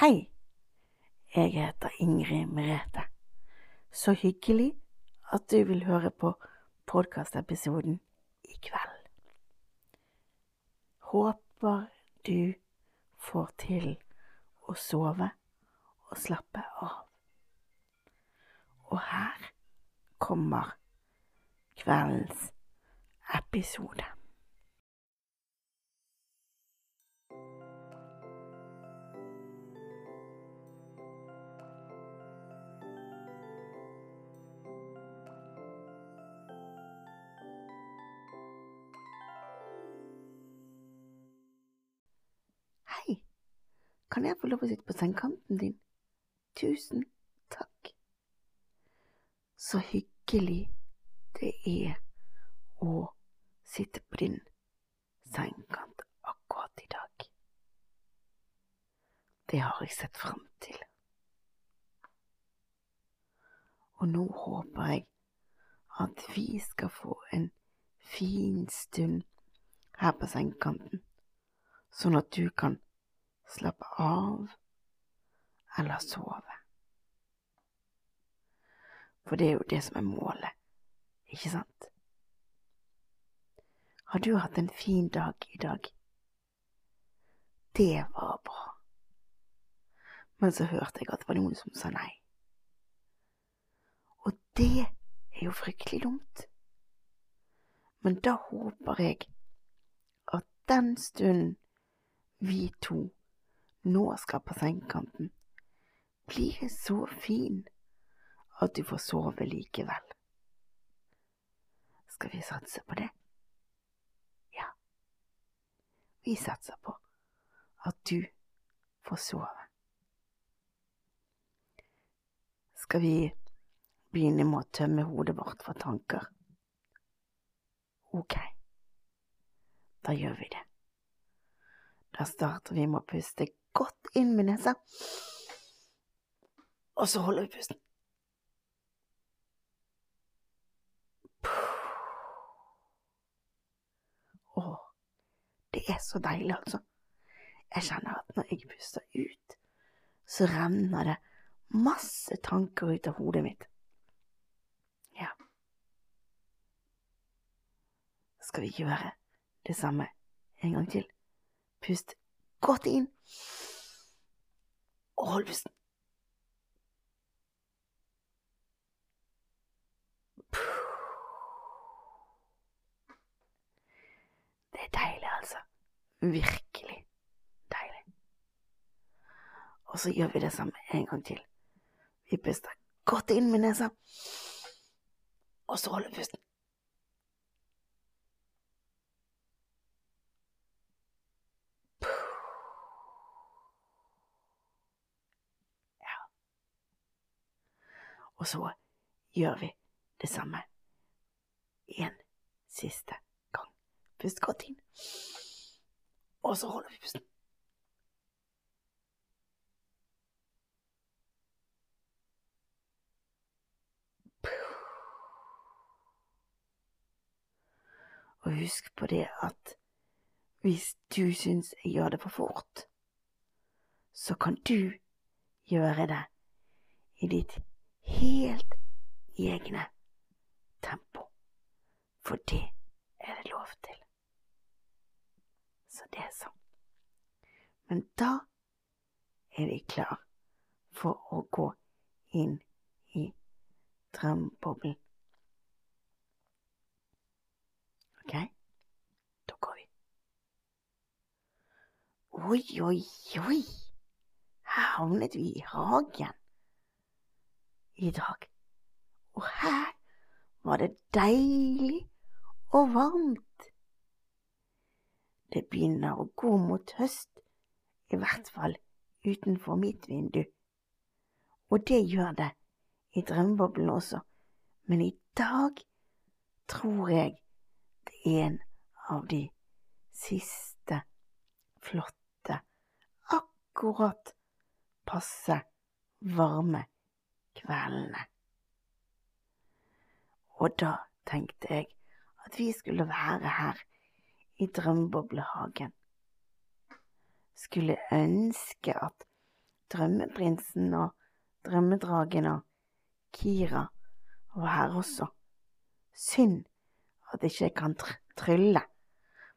Hei, jeg heter Ingrid Merete. Så hyggelig at du vil høre på podkastepisoden i kveld. Håper du får til å sove og slappe av. Og her kommer kveldens episode. Kan jeg få lov å sitte på sengekanten din? Tusen takk. Så hyggelig det er å sitte på din sengekant akkurat i dag. Det har jeg sett fram til. Og nå håper jeg at vi skal få en fin stund her på sengekanten, sånn at du kan slappe av eller sove. For det er jo det som er målet, ikke sant? Har du hatt en fin dag i dag? Det var bra. Men så hørte jeg at det var noen som sa nei. Og det er jo fryktelig dumt. Men da håper jeg at den stunden vi to nå skal på sengekanten, blir så fin at du får sove likevel. Skal vi satse på det? Ja, vi satser på at du får sove. Skal vi begynne med å tømme hodet vårt for tanker? Ok, da gjør vi det. Da starter vi med å puste godt inn med nesa, og så holder vi pusten. Å, det er så deilig, altså. Jeg kjenner at når jeg puster ut, så renner det masse tanker ut av hodet mitt. Ja. Skal vi gjøre det samme en gang til? Pust godt inn, og hold pusten. Det er deilig, altså. Virkelig deilig. Og så gjør vi det samme en gang til. Vi puster godt inn med nesa, og så holder pusten. Og så gjør vi det samme en siste gang. Pust godt inn, og så holder vi pusten. Og husk på det at hvis du syns jeg gjør det for fort, så kan du gjøre det i ditt helt egne tempo, for det er det lov til. Så det er sånn. Men da er vi klar for å gå inn i drømmeboblen. Ok, da går vi. Oi, oi, oi, her havnet vi i hagen i dag. Og her var det deilig og varmt. Det begynner å gå mot høst, i hvert fall utenfor mitt vindu. Og det gjør det i drømmeboblen også, men i dag tror jeg det er en av de siste flotte, akkurat passe varme kveldene. Og da tenkte jeg at vi skulle være her i drømmeboblehagen. Skulle ønske at drømmeprinsen og drømmedragen og Kira var her også. Synd at ikke jeg kan tr trylle,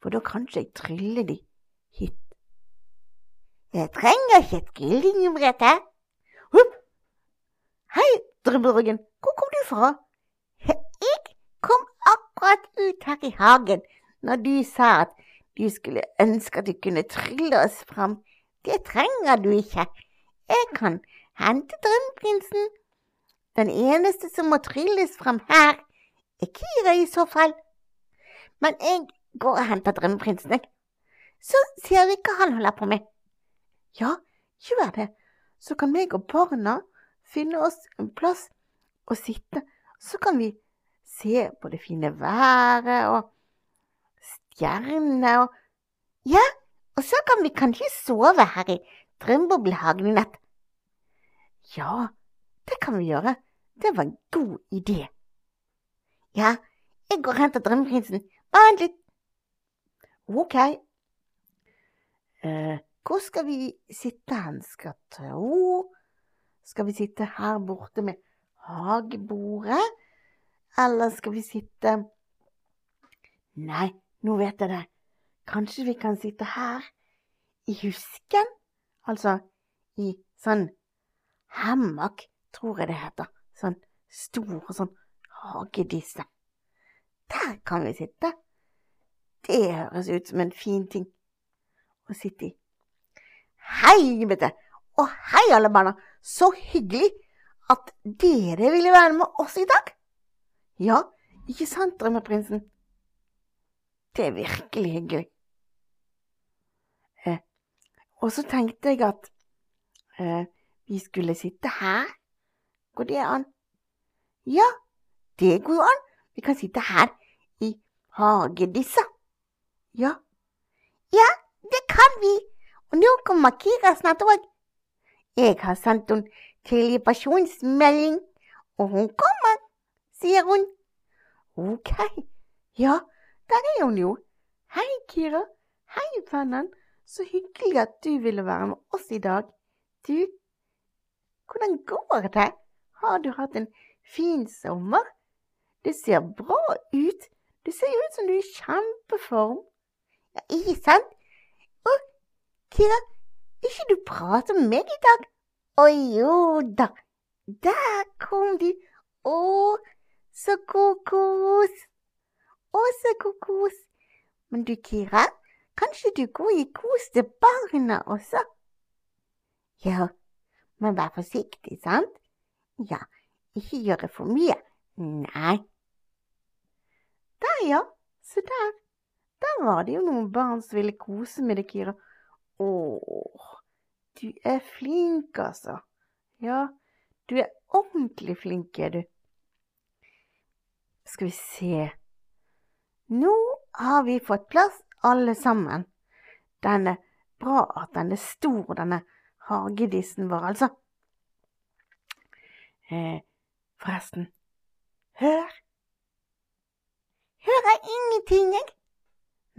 for da kan ikke jeg trylle de hit. Jeg trenger ikke et kyllingbrette. Hei, drømmedragen, hvor kom du fra? Jeg kom akkurat ut her i hagen når du sa at du skulle ønske at du kunne trylle oss fram. Det trenger du ikke. Jeg kan hente drømmeprinsen. Den eneste som må trylles fram her, er Kira i så fall. Men jeg går og henter drømmeprinsen, jeg. Så ser vi hva han holder på med. Ja, gjør det, så kan meg og barna finne oss en plass å sitte, så kan vi se på det fine været og stjernene og Ja, og så kan vi kanskje sove her i Drømmeboblehagen i natt. Ja, det kan vi gjøre. Det var en god idé. Ja, jeg går og henter drømmeprinsen. Vent litt. Ok. Eh, hvor skal vi sitte hen, skal tro? Skal vi sitte her borte med hagebordet, eller skal vi sitte Nei, nå vet jeg det. Kanskje vi kan sitte her, i husken? Altså i sånn hammock, tror jeg det heter. Sånn stor sånn hagedisse. Der kan vi sitte. Det høres ut som en fin ting å sitte i. Hei, du. Og hei, alle barna. Så hyggelig at dere ville være med oss i dag. Ja, ikke sant, drømmeprinsen? Det er virkelig hyggelig. Eh, og så tenkte jeg at eh, vi skulle sitte her. Går det an? Ja, det går jo an. Vi kan sitte her i hagedissa. Ja. Ja, det kan vi. Og nå kommer Kira snart òg. Jeg har sendt henne telegrafasjonsmelding, og hun kommer, sier hun. Ok, ja, der er hun jo. Hei, Kira. Hei, vennen. Så hyggelig at du ville være med oss i dag. Du, hvordan går det? Har du hatt en fin sommer? Det ser bra ut. Det ser ut som du er i kjempeform. Ja, ikke sant? Å, Kira, ikke du prate med meg i dag? Å jo da, der kom du. Å, så kokos. Å, så kokos. Men du, Kira, kanskje du går i kos til barna også? Ja, men vær forsiktig, sant? Ja, ikke gjøre for mye. Nei. Der, ja. Se der. Der var det jo noen barn som ville kose med deg, Kira. Åh, du er flink, altså. Ja, du er ordentlig flink, er du. Skal vi se. Nå har vi fått plass, alle sammen. Den er bra at den er stor, denne hagedissen vår, altså. Eh, forresten, hør. Hører ingenting, jeg.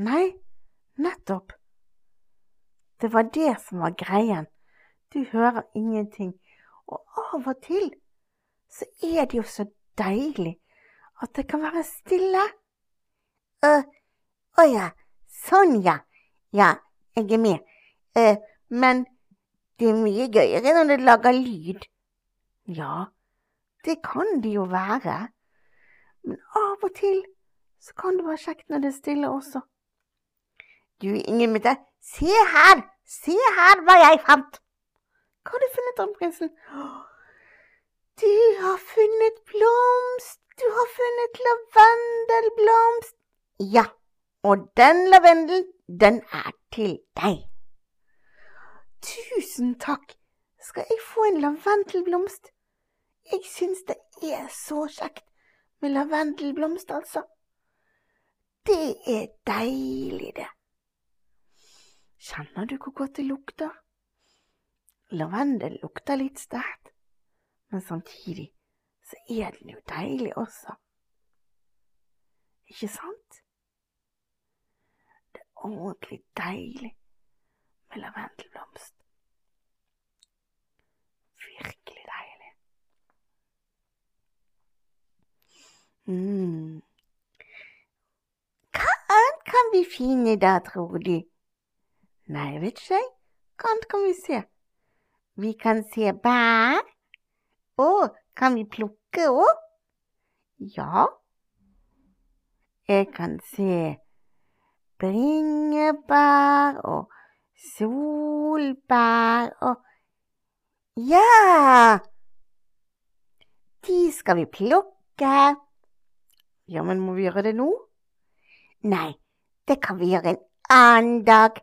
Nei, nettopp. Det var det som var greien. Du hører ingenting. Og av og til så er det jo så deilig at det kan være stille. Å uh, ja, sånn ja. Ja, jeg er med. Uh, men det er mye gøyere når det lager lyd. Ja, det kan det jo være. Men av og til så kan det være kjekt når det er stille også. Du, Ingemutte, se her! Se her hva jeg fant! Hva har du funnet, drømmeprinsen? Du har funnet blomst! Du har funnet lavendelblomst! Ja, og den lavendelen, den er til deg. Tusen takk! Skal jeg få en lavendelblomst? Jeg syns det er så kjekt med lavendelblomst, altså. Det er deilig, det. Kjenner du hvor godt det lukter? Lavendel lukter litt sterkt, men samtidig så er den jo deilig også. Ikke sant? Det er ordentlig deilig med lavendelblomst. Virkelig deilig. Mm. Hva annet kan vi finne der, tror de? Nei, vet ikke, jeg. Hva kan vi se? Vi kan se bær. Å, kan vi plukke òg? Ja. Jeg kan se bringebær og solbær og Ja! De skal vi plukke. Ja, men må vi gjøre det nå? Nei, det kan vi gjøre en annen dag.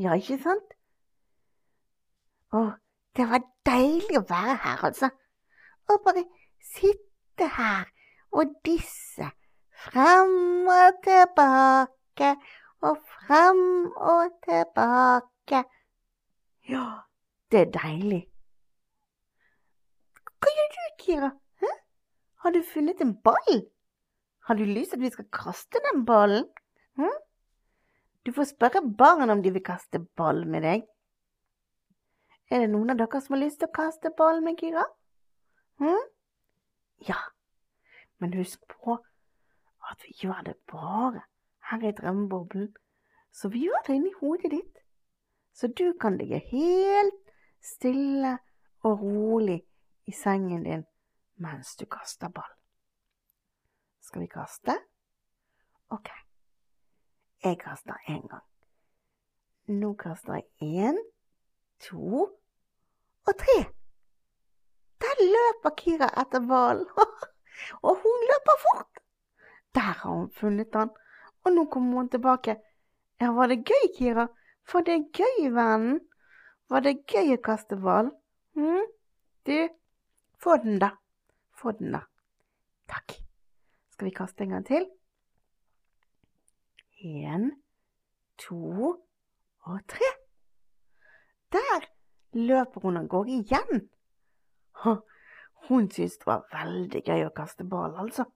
Ja, ikke sant? Å, det var deilig å være her, altså. Å bare sitte her og disse Frem og tilbake og frem og tilbake. Ja, det er deilig. Hva gjør du, Kira? Hæ? Har du funnet en ball? Har du lyst til at vi skal kaste den ballen? Hm? Du får spørre barn om de vil kaste ball med deg. Er det noen av dere som har lyst til å kaste ball med Kira? Hm? Ja, men husk på at vi gjør det bare her i drømmeboblen, så vi gjør det inni hodet ditt, så du kan ligge helt stille og rolig i sengen din mens du kaster ball. Skal vi kaste? Ok, jeg kaster én gang. Nå kaster jeg én, to og tre. Der løper Kira etter ballen, og hun løper fort. Der har hun funnet han, og nå kommer hun tilbake. Ja, var det gøy, Kira? For det er gøy, vennen. Var det gøy å kaste ball? Hm? Du, få den, da. Få den, da. Takk. Skal vi kaste en gang til? En, to og tre. Der løper hun av gårde igjen. Hun syntes det var veldig gøy å kaste ball, altså.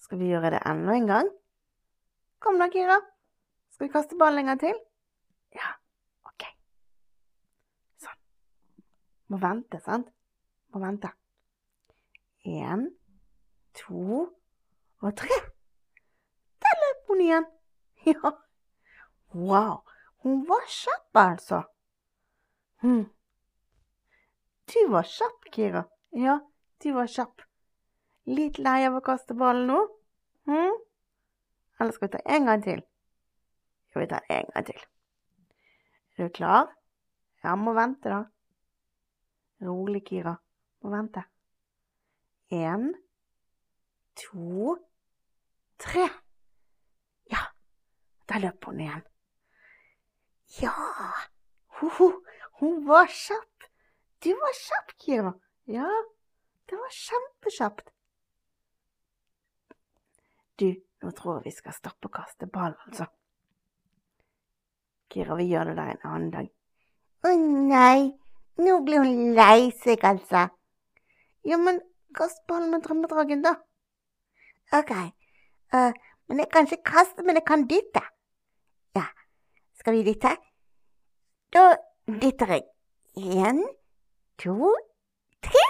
Skal vi gjøre det enda en gang? Kom da, Kira. Skal vi kaste ball en gang til? Ja, ok. Sånn. Må vente, sant? Må vente. En, to og tre. Hun igjen. Ja. Wow, hun var kjapp, altså. Hm. Du var kjapp, Kira. Ja, du var kjapp. Litt lei av å kaste ballen nå? Hm? Eller skal vi ta en gang til? Skal vi ta en gang til. Er du klar? Ja, må vente, da. Rolig, Kira. Må vente. En, to, tre. Der løp hun igjen. Ja, ho, hun var kjapp. Du var kjapp, Kira. Ja, det var kjempekjapt. Du, nå tror jeg vi skal stoppe å kaste ball, altså. Kira, vi gjør det der en annen dag. Å nei, nå blir hun lei seg, altså. Ja, men kast ballen med drømmedragen, da. Ok, uh, men jeg kan ikke kaste, men jeg kan dytte. Ja, skal vi dytte? Da dytter jeg. En, to, tre.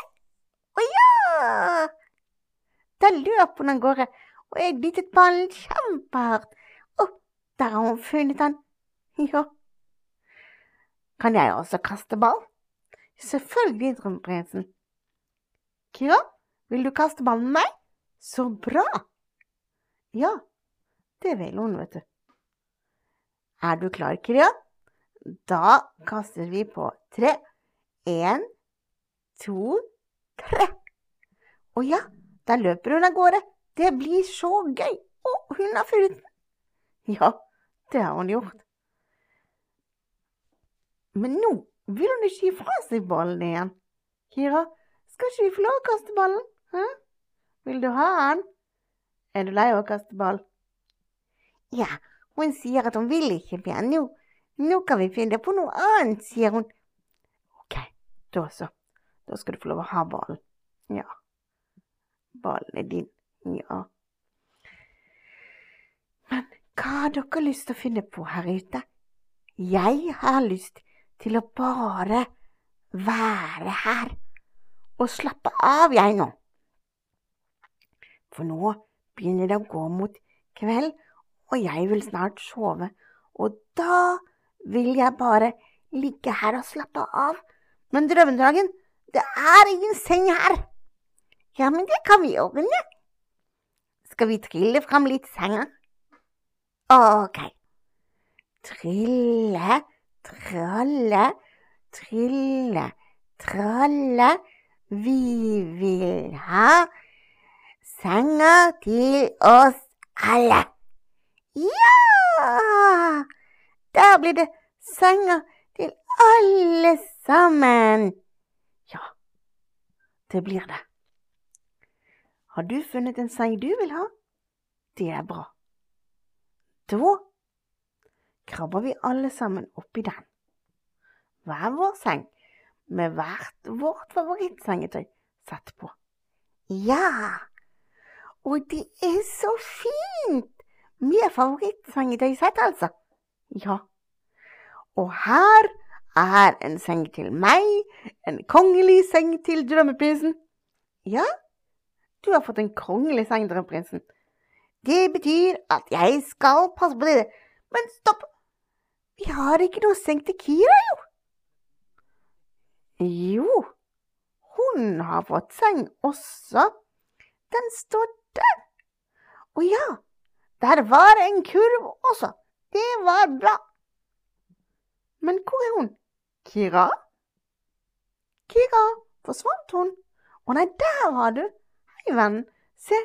Å ja! Da løp hun av gårde og jeg dyttet ballen kjempehardt. Å, der har hun funnet den. Ja. Kan jeg også kaste ball? Selvfølgelig, Drømmeprinsen. Kira, vil du kaste ballen med meg? Så bra! Ja, det vil hun, vet du. Er du klar, Kira? Da kaster vi på tre. En, to, tre. Å ja, da løper hun av gårde. Det blir så gøy! Å, hun har funnet den! Ja, det har hun gjort. Men nå vil hun ikke gi fra seg ballen igjen. Kira, skal ikke vi få lov å kaste ballen? Hæ? Vil du ha den? Er du lei av å kaste ball? Ja, hun sier at hun vil ikke mer nå. Nå kan vi finne på noe annet, sier hun. Ok, da så. Da skal du få lov å ha ballen. Ja, ballen er din. Ja. Men hva har dere lyst til å finne på her ute? Jeg har lyst til å bare være her og slappe av, jeg nå. For nå begynner det å gå mot kveld, og jeg vil snart sove, og da vil jeg bare ligge her og slappe av. Men drømmedragen, det er ingen seng her. Ja, men det kan vi ordne. Skal vi trille fram litt senga? Ok. Trille, tralle, trille, tralle. Vi vil ha senga til oss alle. Ja! Der blir det sanger til alle sammen. Ja, det blir det. Har du funnet en seng du vil ha? Det er bra. Da krabber vi alle sammen oppi den. Hver vår seng, med hvert vårt favorittsengetøy satt på. Ja, og det er så fint! Med favorittsengetøysett, altså. Ja. Og her er en seng til meg, en kongelig seng til drømmeprinsen. Ja, du har fått en kongelig seng, drømmeprinsen. Det betyr at jeg skal passe på dere. Men stopp! Vi har ikke noe seng til Kira, jo. Jo, hun har fått seng også. Den står der. Å ja, der var en kurv også. Det var bra. Men hvor er hun? Kira? Kira, forsvant hun? Å nei, der var du. Hei, venn. Se,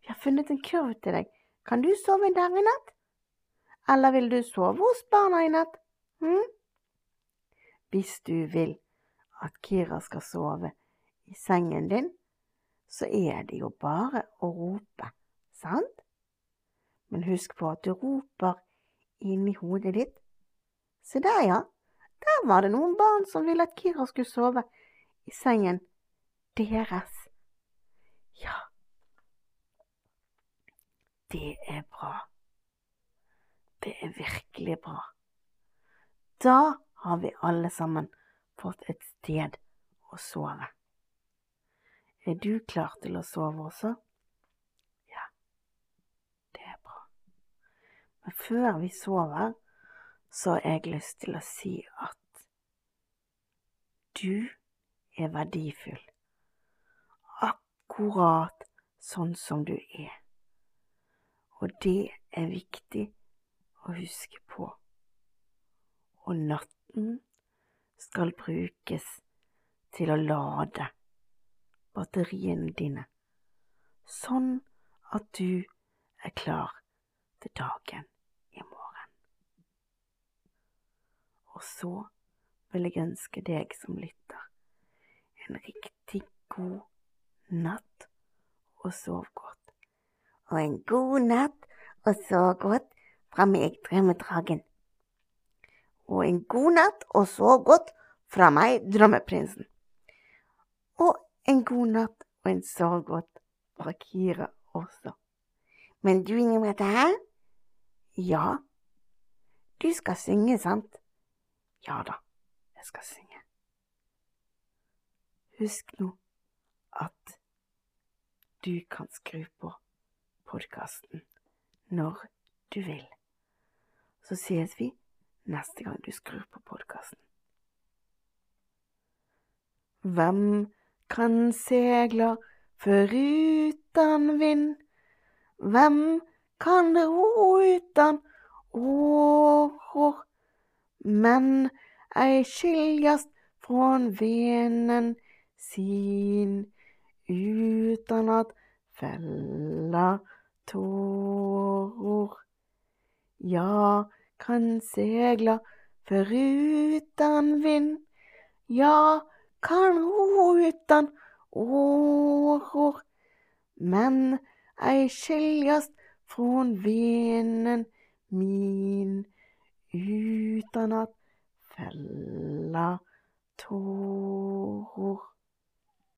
vi har funnet en kurv til deg. Kan du sove der i natt? Eller vil du sove hos barna i natt? Hm? Hvis du vil at Kira skal sove i sengen din, så er det jo bare å rope, sant? Men husk på at du roper inni hodet ditt. Se der, ja. Der var det noen barn som ville at Kira skulle sove i sengen deres. Ja, det er bra. Det er virkelig bra. Da har vi alle sammen fått et sted å sove. Er du klar til å sove også? Ja, det er bra. Men før vi sover, så har jeg lyst til å si at du er verdifull, akkurat sånn som du er. Og det er viktig å huske på. Og natten skal brukes til å lade batteriene dine, sånn at du er klar til dagen i morgen. Og så vil jeg ønske deg som lytter en riktig god natt, og sov godt. Og en god natt, og sov godt fra meg, drømmedragen. Og en god natt, og sov godt fra meg, drømmeprinsen. Og en god natt og en sov godt fra Kira også. Men du, Ingrid Mette, hæ? Ja, du skal synge, sant? Ja da, jeg skal synge. Husk nå at du kan skru på podkasten når du vil. Så ses vi neste gang du skrur på podkasten. Hvem kan segla foruten vind? Hvem kan ro utan åror? Men ei skiljast från venen sin utan at fella tårer. Ja, kan segla foruten vind. Ja, kan ro utan åror. Men ei skiljast från venen min utan at fella tårer.